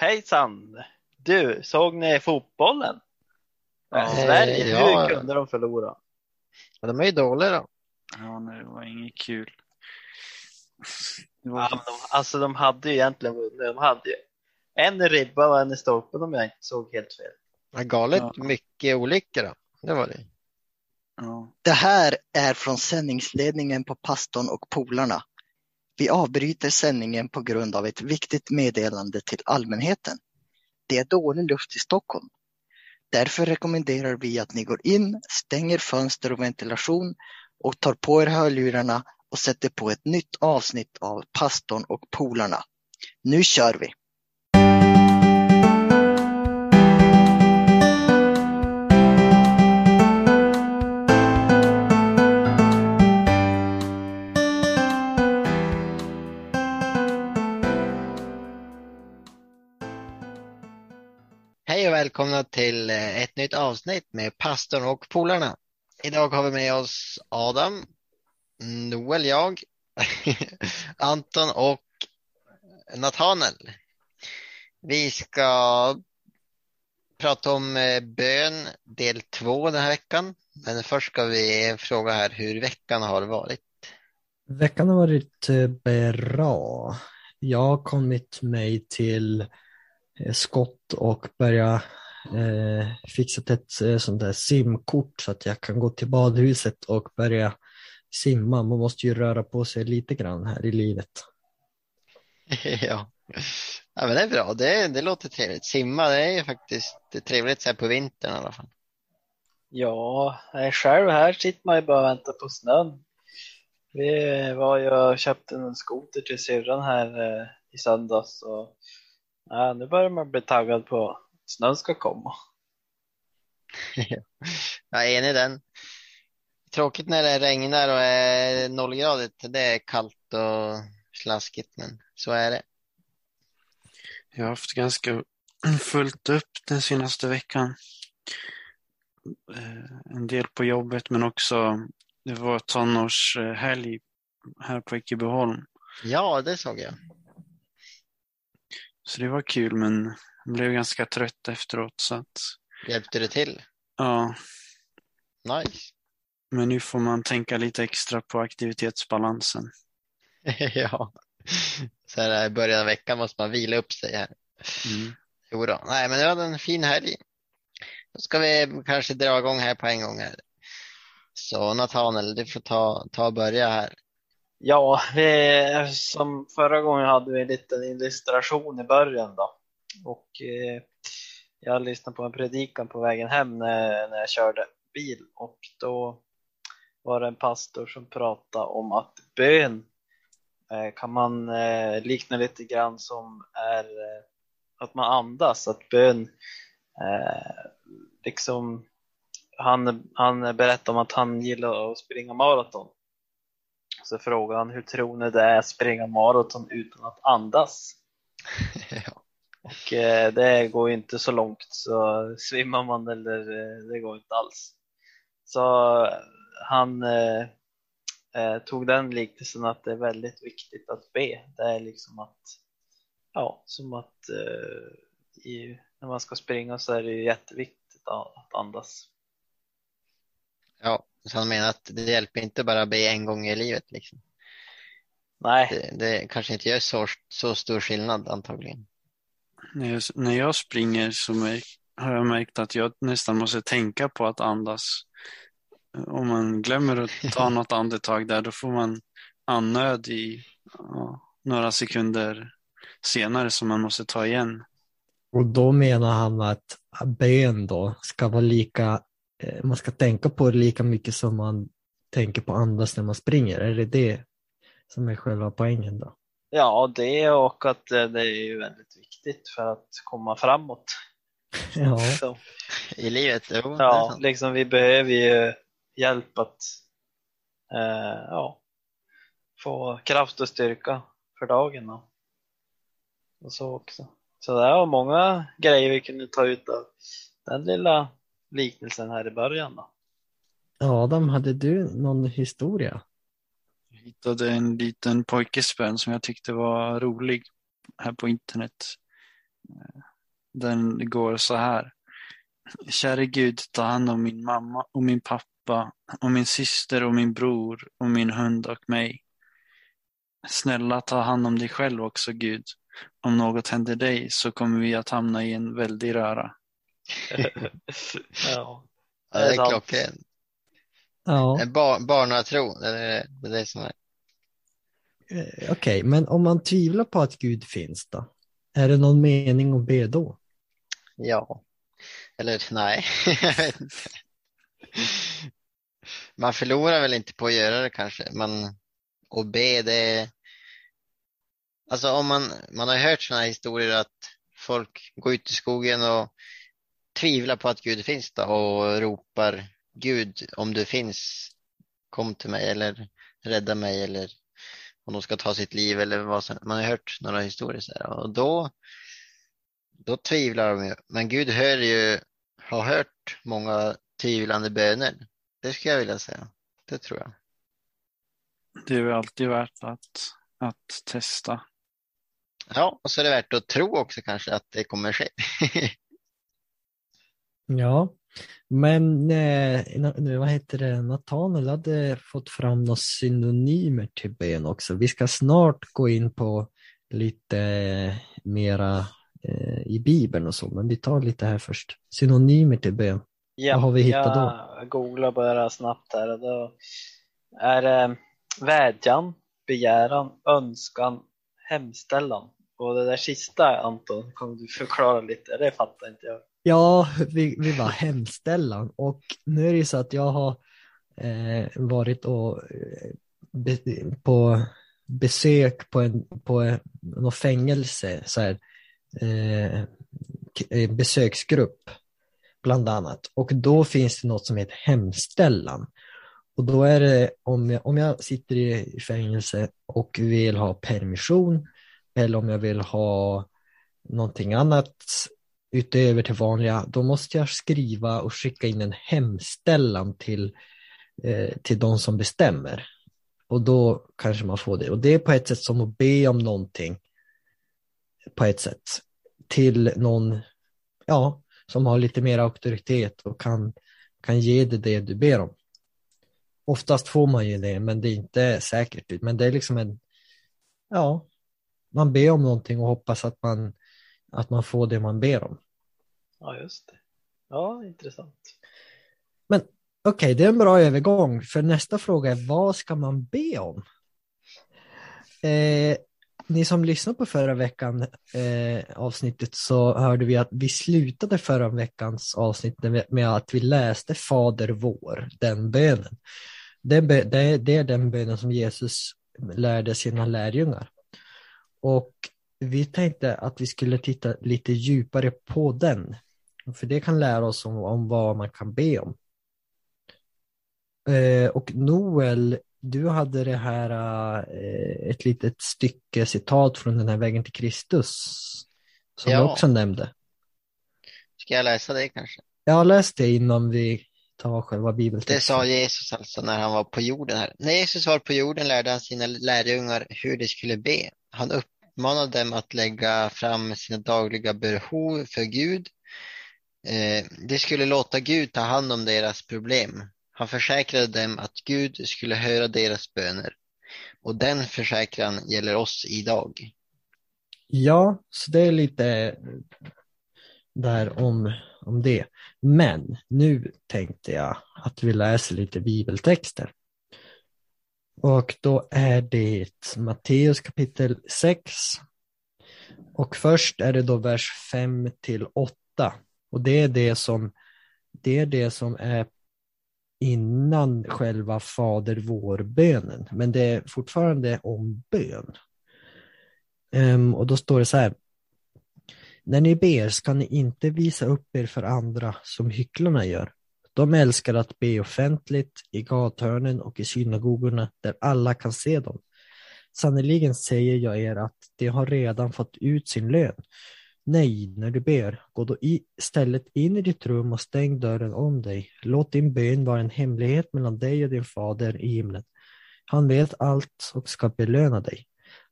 Hejsan! Du, såg ni fotbollen? Ja. Sverige, Eh, ja. hur kunde de förlora? Ja, de är ju dåliga då. Ja, nej, det var inget kul. Var... Ja, men de, alltså de hade ju egentligen vunnit. De hade ju en i ribba och en i stolpen om jag inte såg helt fel. Ja, galet Ja. mycket olyckor då. Det var det. Ja. Det här är från sändningsledningen på Pastorn och Polarna. Vi avbryter sändningen på grund av ett viktigt meddelande till allmänheten. Det är dålig luft i Stockholm. Därför rekommenderar vi att ni går in, stänger fönster och ventilation och tar på er hörlurarna och sätter på ett nytt avsnitt av Pastorn och Polarna. Nu kör vi! Och välkomna till eh, ett nytt avsnitt med pastorn och polarna. Idag har vi med oss Adam, Noel, jag, Anton och Nathanael. Vi ska prata om eh, bön del två den här veckan. Men först ska vi fråga här hur veckan har varit. Veckan har varit eh, bra. Jag har kommit mig till skott och börja eh, fixat ett eh, sånt där simkort så att jag kan gå till badhuset och börja simma. Man måste ju röra på sig lite grann här i livet. ja. ja, men det är bra. Det, det låter trevligt. Simma, det är ju faktiskt trevligt så här på vintern i alla fall. Ja, jag själv här sitter man ju bara och väntar på snön. Vi var ju och köpte en skoter till syrran här eh, i söndags och ja, nu börjar man bli taggad på att snön ska komma. Jag är enig i den. Tråkigt när det regnar och är nollgradigt. Det är kallt och slaskigt, men så är det. Jag har haft ganska fullt upp den senaste veckan. Eh, En del på jobbet men också det var tonårshelg här på Ekebyholm. Ja, det såg jag. Så det var kul men jag blev ganska trött efteråt så att Hjälpte det till? ja, Nice. men nu får man tänka lite extra på aktivitetsbalansen. ja. Så här i början av veckan måste man vila upp sig här. Mm. Jo då. Nej, men det var en fin helg. Då ska vi kanske dra igång här på en gång här. Så Nathanael, du får ta, ta och börja här. Ja, vi, som förra gången hade vi en liten illustration i början då. Och eh, jag lyssnade på en predikan på vägen hem när, när jag körde bil och då var det en pastor som pratade om att bön eh, kan man eh, likna lite grann som är eh, att man andas, att bön eh, liksom han, han berättade om att han gillar att springa maraton. Så frågade han hur tror ni det är att springa maraton utan att andas? ja. Och eh, det går ju inte så långt så svimmar man eller eh, det går inte alls. Så han eh, eh, tog den liknelsen att det är väldigt viktigt att be. Det är liksom att, ja, som att eh, i, när man ska springa så är det ju jätteviktigt att andas. ja, så han menar att det hjälper inte bara att be en gång i livet. Liksom. Nej, Det, det kanske inte gör så, så stor skillnad antagligen. När jag, när jag springer så märk, har jag märkt att jag nästan måste tänka på att andas. Om man glömmer att ta något andetag där, då får man andnöd i ja, några sekunder senare som man måste ta igen. Och då menar han att ben då ska vara lika, man ska tänka på det lika mycket som man tänker på andas när man springer. Är det det som är själva poängen då? ja det och att eh, det är ju väldigt viktigt för att komma framåt. Ja, Så. I livet, jo. Ja, liksom vi behöver ju hjälp att eh, ja, få kraft och styrka för dagen. Och, och så också. Så det var många grejer vi kunde ta ut av den lilla liknelsen här i början. Då. Adam, hade du någon historia? Jag hittade en liten pojkespön som jag tyckte var rolig här på internet. Den går så här. Käre Gud, ta hand om min mamma och min pappa och min syster och min bror och min hund och mig. Snälla ta hand om dig själv också Gud. Om något händer dig så kommer vi att hamna i en väldig röra. Ja. Ja, Det är det är sant. klockren. Ja, En bar, barnatro, det är det, är det som är. eh, okej, men om man tvivlar på att Gud finns då? Är det någon mening att be då? Ja. Eller nej, jag vet inte. Man förlorar väl inte på att göra det kanske. Man, och be, det. Alltså om man, man har hört sådana här historier att folk går ut i skogen och tvivlar på att Gud finns då och ropar Gud, om du finns, kom till mig eller rädda mig eller om de ska ta sitt liv eller vad som Man har hört några historier så här och då, då tvivlar de ju. Men Gud hör ju, har hört många tvivlande böner. Det skulle jag vilja säga. Det tror jag. Det är alltid värt att, att testa. Ja, och så är det värt att tro också kanske att det kommer ske. Ja, men eh, vad heter det, Nathanael hade fått fram några synonymer till bön också. Vi ska snart gå in på lite eh, mera eh, i Bibeln och så, men vi tar lite här först. Synonymer till bön. Ja, Vad har vi hittat då? Jag googlar bara snabbt här då är det vädjan, begäran, önskan, hemställan. Och det där sista Anton, kan du förklara lite? Det fattar inte jag. Ja, vi, vi var hemställan och nu är det ju så att jag har eh, varit och, eh, be, på besök på en på en, någon fängelse, så här, eh, eh, besöksgrupp bland annat. Och då finns det något som heter hemställan. Och då är det om jag, om jag sitter i fängelse och vill ha permission eller om jag vill ha någonting annat utöver till vanliga, då måste jag skriva och skicka in en hemställan till, eh, till de som bestämmer. Och då kanske man får det. Och det är på ett sätt som att be om någonting på ett sätt till någon ja, som har lite mer auktoritet och kan, kan ge dig det du ber om. Oftast får man ju det, men det är inte säkert. Men det är liksom en, ja, man ber om någonting och hoppas att man, att man får det man ber om. Ja, just det. Ja, intressant. Okej, det är en bra övergång, för nästa fråga är vad ska man be om? Eh, ni som lyssnade på förra veckan eh, avsnittet så hörde vi att vi slutade förra veckans avsnitt med, att vi läste Fader vår, den bönen. Det, det, det är den bönen som Jesus lärde sina lärjungar. Och vi tänkte att vi skulle titta lite djupare på den. För det kan lära oss om, om vad man kan be om. Eh, och Noel, du hade det här, eh, ett litet stycke citat från den här vägen till Kristus. Som Ja. jag också nämnde. Ska jag läsa det kanske? Jag läste det innan vi tar själva Det bibeltexten. sa Jesus alltså när han var på jorden här. När Jesus var på jorden lärde han sina lärjungar hur de skulle be. Han uppmanade dem att lägga fram sina dagliga behov för Gud. Eh, de skulle låta Gud ta hand om deras problem. Han försäkrade dem att Gud skulle höra deras böner. Och den försäkran gäller oss idag. Ja, så det är lite där om, om det. Men nu tänkte jag att vi läser lite bibeltexter. Och då är det Matteus kapitel 6. Och först är det då vers 5 till 8. Och det är det som, det är, det som är innan själva Fader vår-bönen. Men det är fortfarande om bön. Um, och då står det så här. När ni ber ska ni inte visa upp er för andra som hycklarna gör. De älskar att be offentligt i gathörnen och i synagogorna där alla kan se dem. Sannerligen säger jag er att de har redan fått ut sin lön. Nej, när du ber, gå då istället in i ditt rum och stäng dörren om dig. Låt din bön vara en hemlighet mellan dig och din fader i himlen. Han vet allt och ska belöna dig.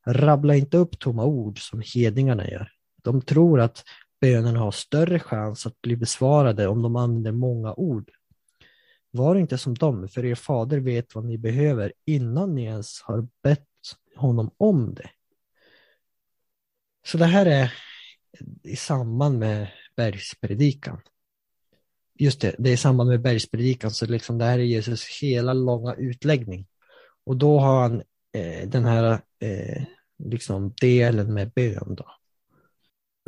Rabbla inte upp tomma ord som hedningarna gör. De tror att bönerna har större chans att bli besvarade om de använder många ord. Var inte som dem, för er fader vet vad ni behöver innan ni ens har bett honom om det. Så det här är i samband med bergspredikan. Just det, det är i samband med bergspredikan, så liksom det här är Jesus hela långa utläggning. Och då har han eh, den här eh, liksom delen med bön. Då.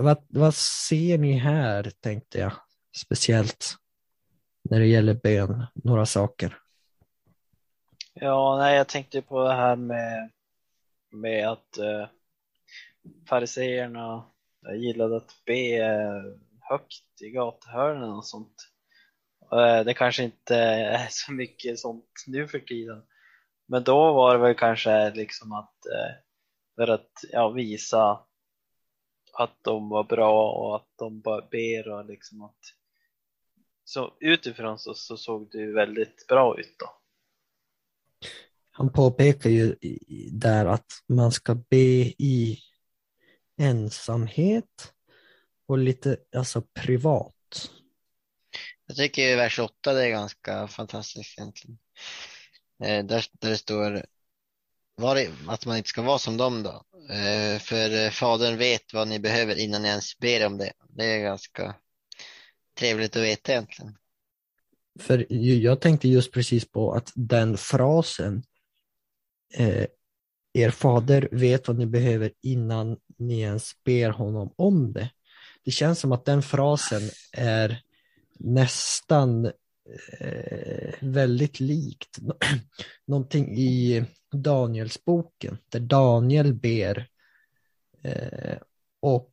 Vad, vad ser ni här, tänkte jag, speciellt när det gäller bön, några saker. Ja, nej, jag tänkte på det här med, med att eh, fariseerna gillade att be eh, högt i gathörnen och sånt. Eh, det kanske inte är så mycket sånt nu för tiden. Men då var det väl kanske liksom att eh, för att ja, visa att de var bra och att de bara ber och liksom att så utifrån så, så såg det väldigt bra ut då. Han påpekar ju där att man ska be i ensamhet och lite alltså privat. Jag tycker vers 8 det är ganska fantastiskt egentligen. Eh, där, där det står var, att man inte ska vara som dem då. Eh, för eh, Fadern vet vad ni behöver innan ni ens ber om det. Det är ganska trevligt att veta egentligen. För jag tänkte just precis på att den frasen eh, er fader vet vad ni behöver innan ni ens ber honom om det. Det känns som att den frasen är nästan eh, väldigt likt någonting i Danielsboken där Daniel ber eh, och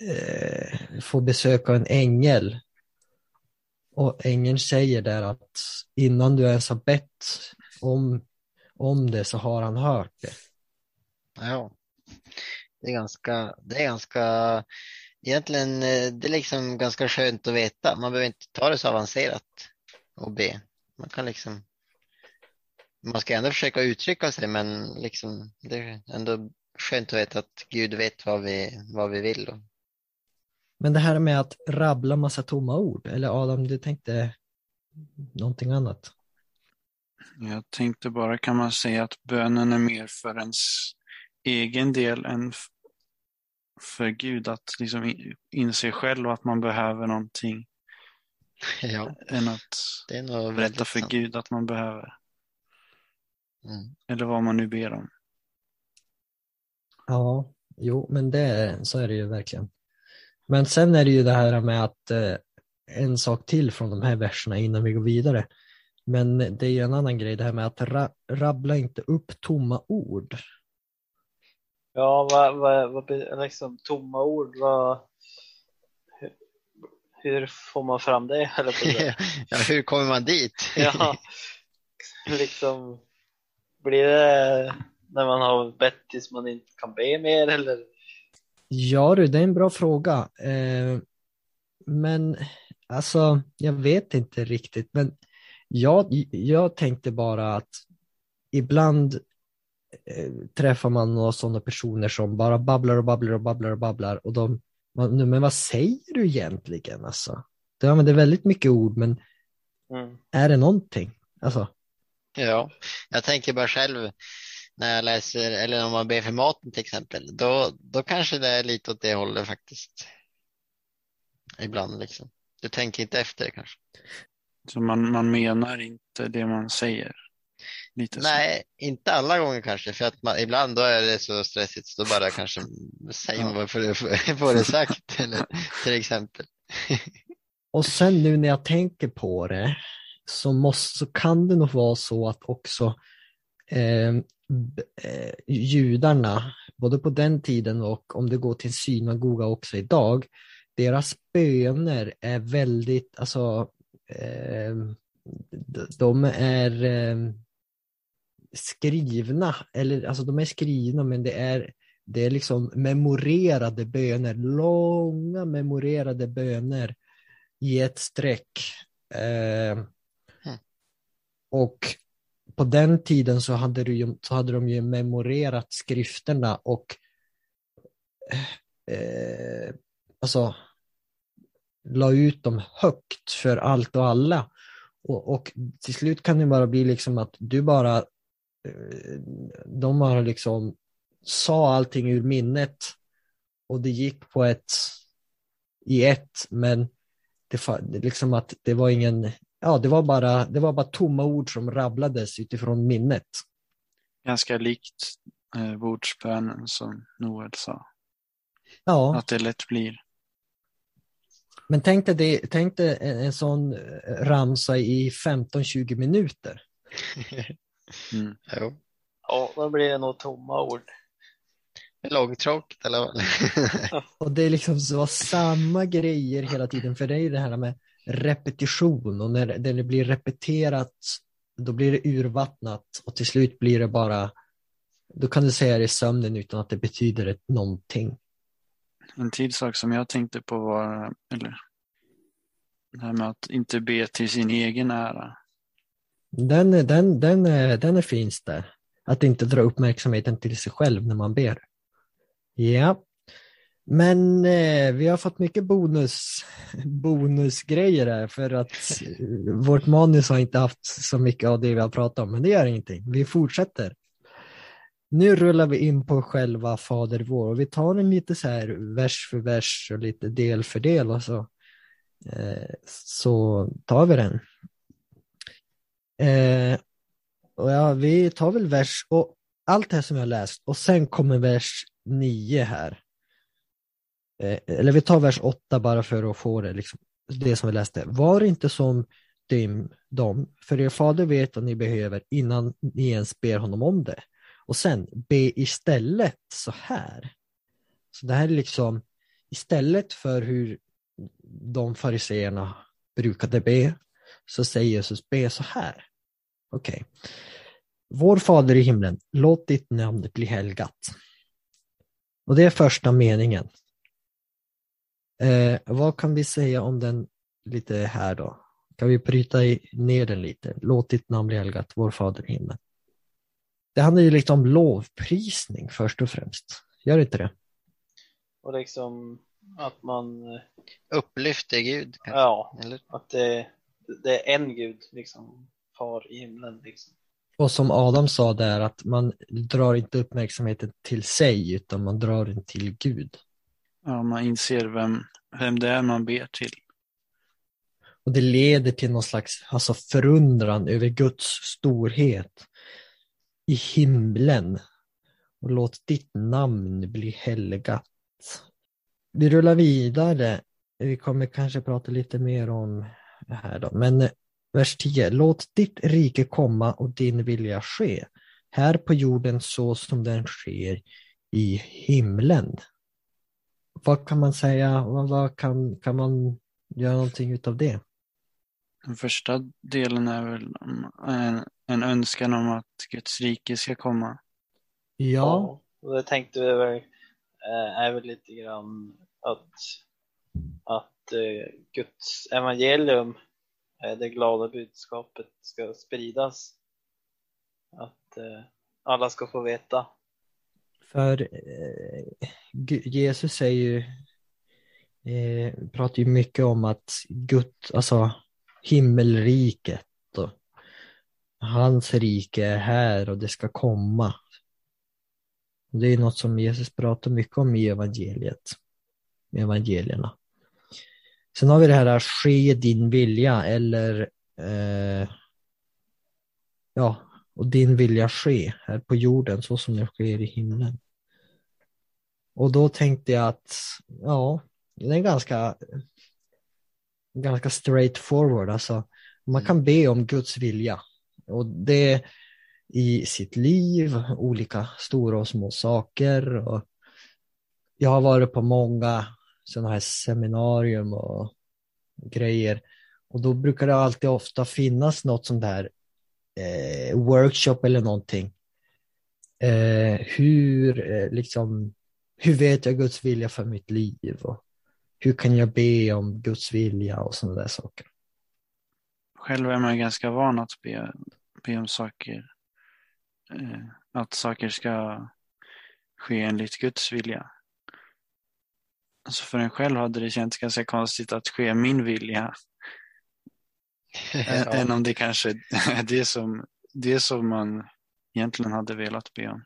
eh, får av en ängel. Och ängeln säger där att innan du ens har bett om, om det så har han hört det. Ja, det är ganska, det är ganska, egentligen, eh, det är liksom ganska skönt att veta. Man behöver inte ta det så avancerat och be. Man kan liksom, man ska ändå försöka uttrycka sig, men liksom, det är ändå skönt att veta att Gud vet vad vi, vad vi vill. Och... Men det här med att rabbla massa tomma ord, eller Adam, du tänkte någonting annat? Jag tänkte bara, kan man säga att bönen är mer för ens egen del än för Gud att liksom inse själv att man behöver någonting. Ja, än att det är nog berätta för sant. Gud att man behöver. Mm. Eller vad man nu ber om. Ja, jo, men det, så är det ju verkligen. Men sen är det ju det här med att eh, en sak till från de här verserna innan vi går vidare. Men det är ju en annan grej, det här med att ra rabbla inte upp tomma ord. Ja, vad, vad, vad liksom tomma ord, vad, hur, hur får man fram det? Eller på det? ja, hur kommer man dit? ja, liksom blir det när man har bett tills man inte kan be mer eller? Ja du, det är en bra fråga. Eh, men alltså, jag vet inte riktigt. Men jag, jag tänkte bara att ibland träffar man några sådana personer som bara babblar och babblar och babblar och babblar. Och de, man, men vad säger du egentligen? Alltså? Du använder väldigt mycket ord, men Mm. är det någonting? Alltså, Ja, jag tänker bara själv när jag läser, eller om man ber för maten till exempel, då, då kanske det är lite åt det hållet faktiskt. Ibland liksom. Du tänker inte efter kanske. Så man, man menar inte det man säger. Lite Nej, inte alla gånger kanske, för att man, ibland då är det så stressigt så då bara kanske säger man för att få det sagt, eller, till exempel. Och sen nu när jag tänker på det så, måste, så kan det nog vara så att också eh, b- eh, judarna, både på den tiden och om det går till synagoga också idag, deras böner är väldigt, alltså eh, de är eh, skrivna, eller alltså de är skrivna men det är det är liksom memorerade böner, långa memorerade böner i ett streck. Eh, Mm. och på den tiden så hade, du så hade de ju memorerat skrifterna och eh, alltså, la ut dem högt för allt och alla. Och, och till slut kan det bara bli liksom att du bara, eh, de bara liksom sa allting ur minnet och det gick på ett, i ett, men det, liksom att det var ingen, ja det var bara, det var bara tomma ord som rabblades utifrån minnet. Ganska likt eh, bordsbönen som Noel sa. Ja, Att det lätt blir. men tänk dig, det, tänk dig en, en sån eh, ramsa i 15-20 minuter. Mm. Jo. Ja, då blir det nog tomma ord. Långtråkigt eller vad? Och det är liksom så samma grejer hela tiden, för det är ju det här med repetition och när, när det blir repeterat då blir det urvattnat och till slut blir det bara, då kan du säga det i sömnen utan att det betyder ett någonting. En till sak som jag tänkte på var, eller det här med att inte be till sin egen ära. Den, är- den, den, är- den är finns där. Att inte dra uppmärksamheten till sig själv när man ber. Ja. Men eh, vi har fått mycket bonus, bonusgrejer här för att eh, vårt manus har inte haft så mycket av det vi har pratat om, men det gör ingenting. Vi fortsätter. Nu rullar vi in på själva Fader vår och vi tar den lite så här vers för vers och lite del för del och så, eh, så tar vi den. Eh, och ja, vi tar väl vers och allt det här som jag har läst och sen kommer vers 9 här. Eh, eller vi tar vers 8 bara för att få det, liksom, det som vi läste. Var inte som dem, dem, för er fader vet vad ni behöver innan ni ens ber honom om det. Och sen, be istället så här. Så det här är liksom istället för hur de fariseerna brukade be, så säger Jesus be så här. Okej. Vår fader i himlen, låt ditt namn bli helgat. Och det är första meningen. Eh, vad kan vi säga om den lite här då? Kan vi bryta i, ner den lite? Låt ditt namn bli helgat, vår fader i himlen. Det handlar ju lite om lovprisning först och främst. Gör det inte det? Och liksom att man, eh, Upplyft är Gud. kanske, ja, Eller? att det, det är en gud, liksom, far i himlen. Liksom. Och som Adam sa där, att man drar inte uppmärksamheten till sig, utan man drar den till Gud. Ja, man inser vem, vem det är man ber till. Och det leder till någon slags alltså förundran över Guds storhet i himlen. Och låt ditt namn bli helgat. Vi rullar vidare. Vi kommer kanske prata lite mer om det här då. Men vers 10. Låt ditt rike komma och din vilja ske. Här på jorden så som den sker i himlen. Vad kan man säga? Vad, kan, kan man göra någonting utav det? Den första delen är väl en, en önskan om att Guds rike ska komma. Ja, Och det tänkte vi väl, eh, är väl lite grann att, att eh, Guds evangelium, Eh, det glada budskapet, ska spridas. Att eh, alla ska få veta. för eh, Jesus säger ju, eh, pratar ju mycket om att Gud, alltså himmelriket och hans rike är här och det ska komma. Det är något som Jesus pratar mycket om i evangeliet, i evangelierna. Sen har vi det här ske din vilja eller eh, ja, och din vilja ske här på jorden så som det sker i himlen. Och då tänkte jag att ja, det är ganska ganska straightforward. Alltså, man kan be om Guds vilja och det i sitt liv, olika stora och små saker. Och jag har varit på många sådana här seminarium och grejer och då brukar det alltid ofta finnas något sånt där eh, workshop eller någonting. Eh, hur, eh, liksom, hur vet jag Guds vilja för mitt liv? Och hur kan jag be om Guds vilja och sådana där saker. Själv är man ganska van att be, be om saker. Eh, att saker ska ske enligt Guds vilja alltså för en själv hade det känts ganska konstigt att ske min vilja. Än, än om det kanske är det som, det som man egentligen hade velat be om.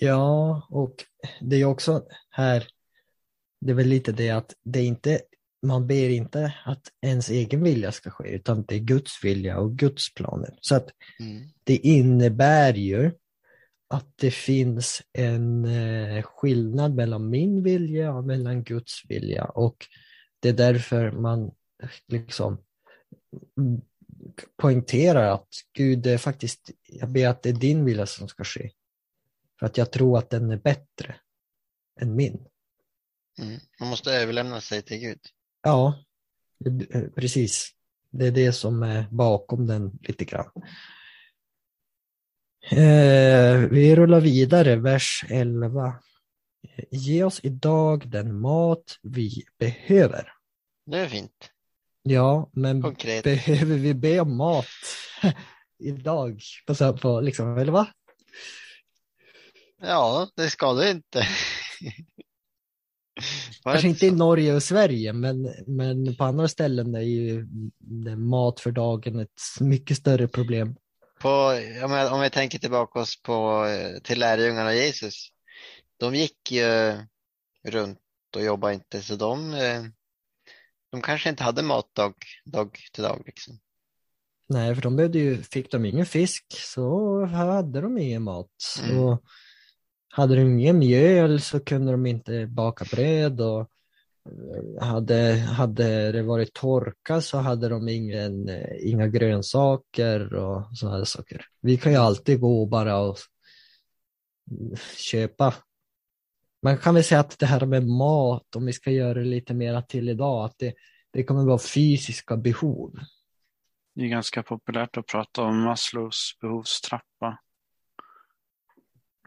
Ja, och det är också här, det är väl lite det att det är inte, man ber inte att ens egen vilja ska ske, utan det är Guds vilja och Guds planer. Så att Mm. det innebär ju att det finns en eh, skillnad mellan min vilja och mellan Guds vilja och det är därför man liksom poängterar att Gud, det är faktiskt, jag ber att det är din vilja som ska ske. För att jag tror att den är bättre än min. Mm. Man måste överlämna sig till Gud. Ja, eh, precis. Det är det som är bakom den lite grann. Eh, vi rullar vidare, vers 11. Ge oss idag den mat vi behöver. Det är fint. Ja, men Konkret. behöver vi be om mat idag? På, på, liksom, eller va? Ja, det ska du inte. Kanske inte i? Norge och Sverige, men, men på andra ställen är ju mat för dagen ett mycket större problem. På, om, jag, om jag tänker tillbaka oss på, eh, till lärjungarna Jesus. De gick ju runt och jobbade inte, så de, eh, de kanske inte hade mat dag, dag till dag. Liksom. Nej, för de behövde ju, fick de ingen fisk så hade de ingen mat. Mm. Och hade de ingen mjöl så kunde de inte baka bröd och hade, hade det varit torka så hade de ingen, inga grönsaker och sådana saker. Vi kan ju alltid gå bara och köpa. Man kan väl säga att det här med mat, om vi ska göra det lite mer till idag, att det, det kommer vara fysiska behov. Det är ganska populärt att prata om Maslows behovstrappa.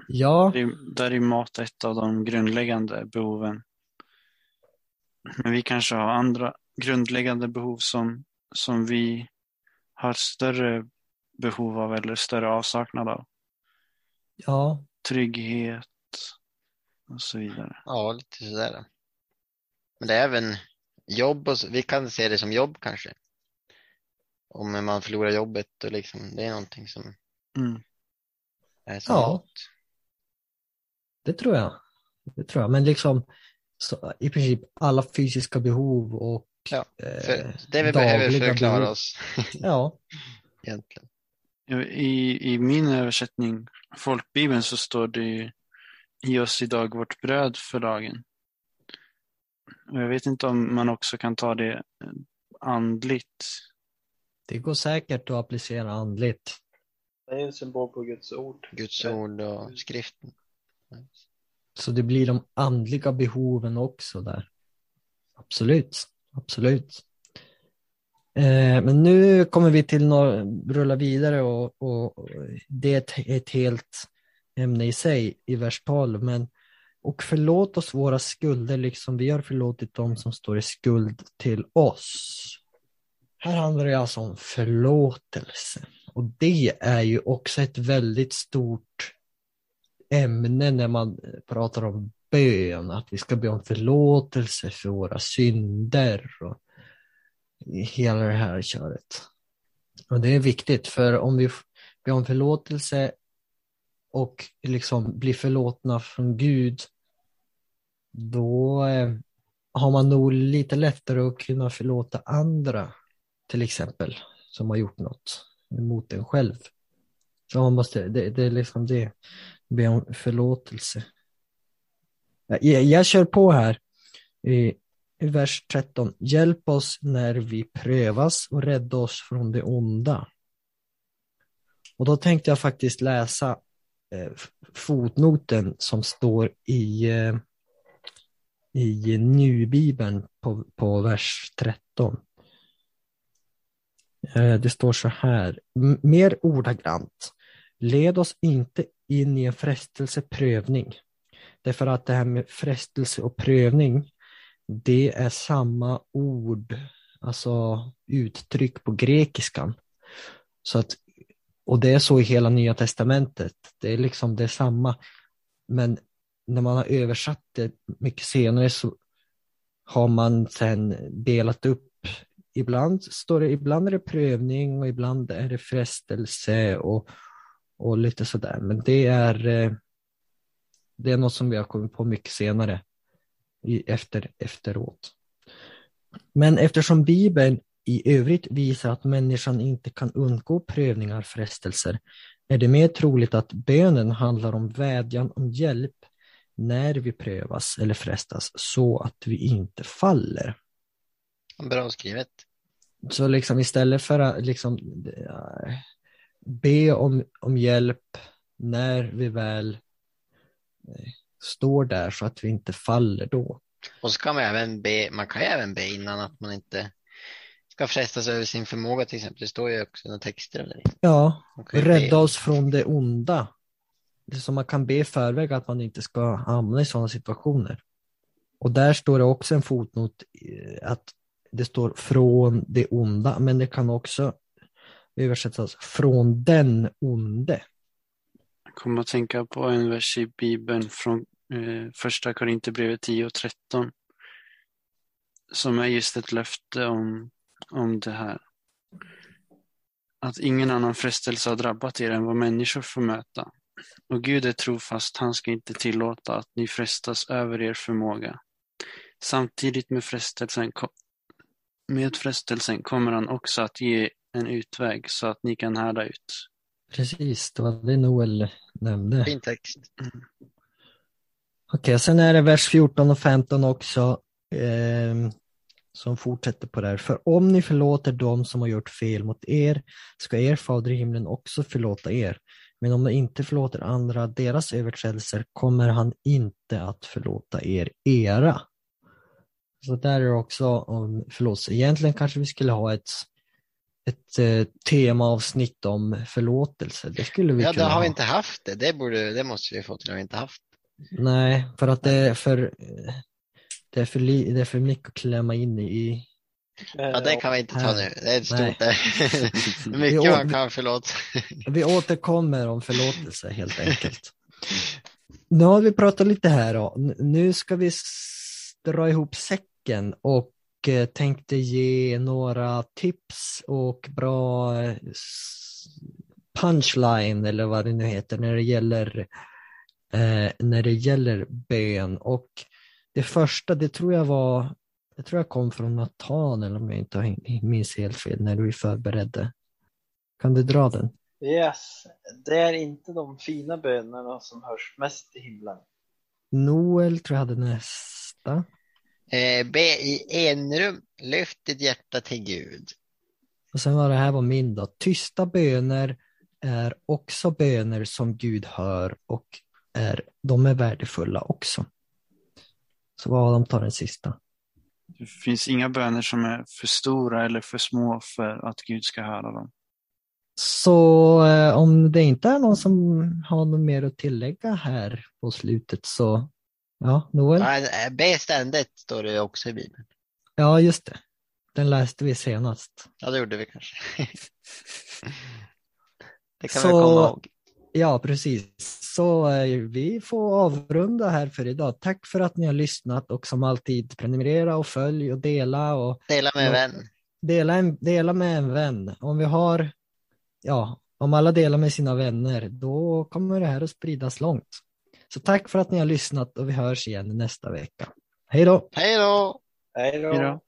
Ja, där är mat ett av de grundläggande behoven. Men vi kanske har andra grundläggande behov som, som vi har större behov av eller större avsaknad av. ja, Trygghet och så vidare. Ja, lite sådär. Men det är även jobb och så, vi kan se det som jobb kanske. Om man förlorar jobbet och liksom, det är någonting som Mm. är som Ja. mat. det tror jag. Det tror jag. Men liksom så, i princip alla fysiska behov och Ja, eh, det vi behöver för dagliga att klara behov. oss Ja, egentligen. I, I min översättning, folkbibeln, så står det ju Ge oss idag vårt bröd för dagen. Och jag vet inte om man också kan ta det andligt. det går säkert att applicera andligt. Det är en symbol på Guds ord. Guds ord och skriften. Så det blir de andliga behoven också där. Absolut, absolut. Eh, men nu kommer vi till några, rulla vidare och, och, och det är ett, ett helt ämne i sig i vers 12. Men, och förlåt oss våra skulder liksom vi har förlåtit dem som står i skuld till oss. Här handlar det alltså om förlåtelse. Och det är ju också ett väldigt stort ämne när man eh, pratar om bön, att vi ska be om förlåtelse för våra synder och hela det här köret. Och det är viktigt för om vi ber om förlåtelse och liksom blir förlåtna från Gud, då eh, har man nog lite lättare att kunna förlåta andra, till exempel, som har gjort något mot en själv. Så man måste, det, det är liksom det be om förlåtelse. Jag, jag kör på här i, i vers 13. Hjälp oss när vi prövas och rädda oss från det onda. Och då tänkte jag faktiskt läsa eh, fotnoten som står i, eh, i nu-bibeln på, på vers 13. Eh, det står så här, m- mer ordagrant. Led oss inte in i en frestelseprövning. Därför att det här med frestelse och prövning, det är samma ord, alltså uttryck på grekiskan. Så att, och det är så i hela nya testamentet. Det är liksom det är samma. Men när man har översatt det mycket senare så har man sedan delat upp. Ibland står det, ibland är det prövning och ibland är det frestelse och, och lite sådär. Men det är, eh, det är något som vi har kommit på mycket senare i, efter, efteråt. Men eftersom Bibeln i övrigt visar att människan inte kan undgå prövningar och frestelser är det mer troligt att bönen handlar om vädjan om hjälp när vi prövas eller frestas så att vi inte faller. Bra skrivet. Så liksom istället för att liksom eh, be om, om hjälp när vi väl eh, står där så att vi inte faller då. Och så kan man även be, man kan ju även be innan att man inte ska frestas över sin förmåga till exempel. Det står ju också några texter om det. Ja, rädda oss från det onda. Det som man kan be i förväg att man inte ska hamna i sådana situationer. Och där står det också en fotnot eh, att det står från det onda, men det kan också översättas alltså, från den onde. Jag kommer att tänka på en vers i Bibeln från eh, första Korinthierbrevet 10 och 13. Som är just ett löfte om, om det här. Att ingen annan frestelse har drabbat er än vad människor får möta. Och Gud är trofast, han ska inte tillåta att ni frestas över er förmåga. Samtidigt med frestelsen, med frestelsen kommer han också att ge en utväg så att ni kan härda ut. Precis, det var det Noel nämnde. Fin text. Okej, sen är det vers 14 och 15 också ehm, som fortsätter på det här. För om ni förlåter dem som har gjort fel mot er ska er fader i himlen också förlåta er. Men om ni inte förlåter andra deras överträdelser kommer han inte att förlåta er era. Så där är det också om förlåtelse. Egentligen kanske vi skulle ha ett, ett eh, temaavsnitt om förlåtelse. Det skulle vi Ja, det kunna har vi ha. inte haft det. Det, borde, det måste vi få till att vi inte haft. Nej, för att det är för, det är för, li, det är för mycket att klämma in i. Ja, det kan vi inte ta nu. Det är ett stort. Det mycket Jo, man vi- kan förlåta. Vi återkommer om förlåtelse helt enkelt. Nu har vi pratat lite här då. Nu ska vi dra ihop säcken och tänkte ge några tips och bra eh, punchline eller vad det nu heter när det gäller eh, när det gäller bön. Och det första, det tror jag var, det tror jag kom från Nathan eller om jag inte minns helt fel när du förberedde. Kan du dra den? Yes, det är inte de fina bönerna som hörs mest i himlen. Noel tror jag hade nästa. Eh, be i enrum. Lyft ditt hjärta till Gud. Och sen var det här var min då. Tysta böner är också böner som Gud hör och är, de är värdefulla också. Så vad de tar den sista. Det finns inga böner som är för stora eller för små för att Gud ska höra dem. Så eh, om det inte är någon som har något mer att tillägga här på slutet så ja, Noel. Ja, be ständigt står det också i Bibeln. Ja, just det. Den läste vi senast. Ja, det gjorde vi kanske. det kan Så- vi komma ihåg. Ja, precis. Så eh, vi får avrunda här för idag. Tack för att ni har lyssnat och som alltid prenumerera och följ och dela och Dela med en vän. dela, en, dela med en vän. Om vi har, ja, om alla delar med sina vänner, då kommer det här att spridas långt. Så tack för att ni har lyssnat och vi hörs igen nästa vecka. Hej då! Hej då! Hej då!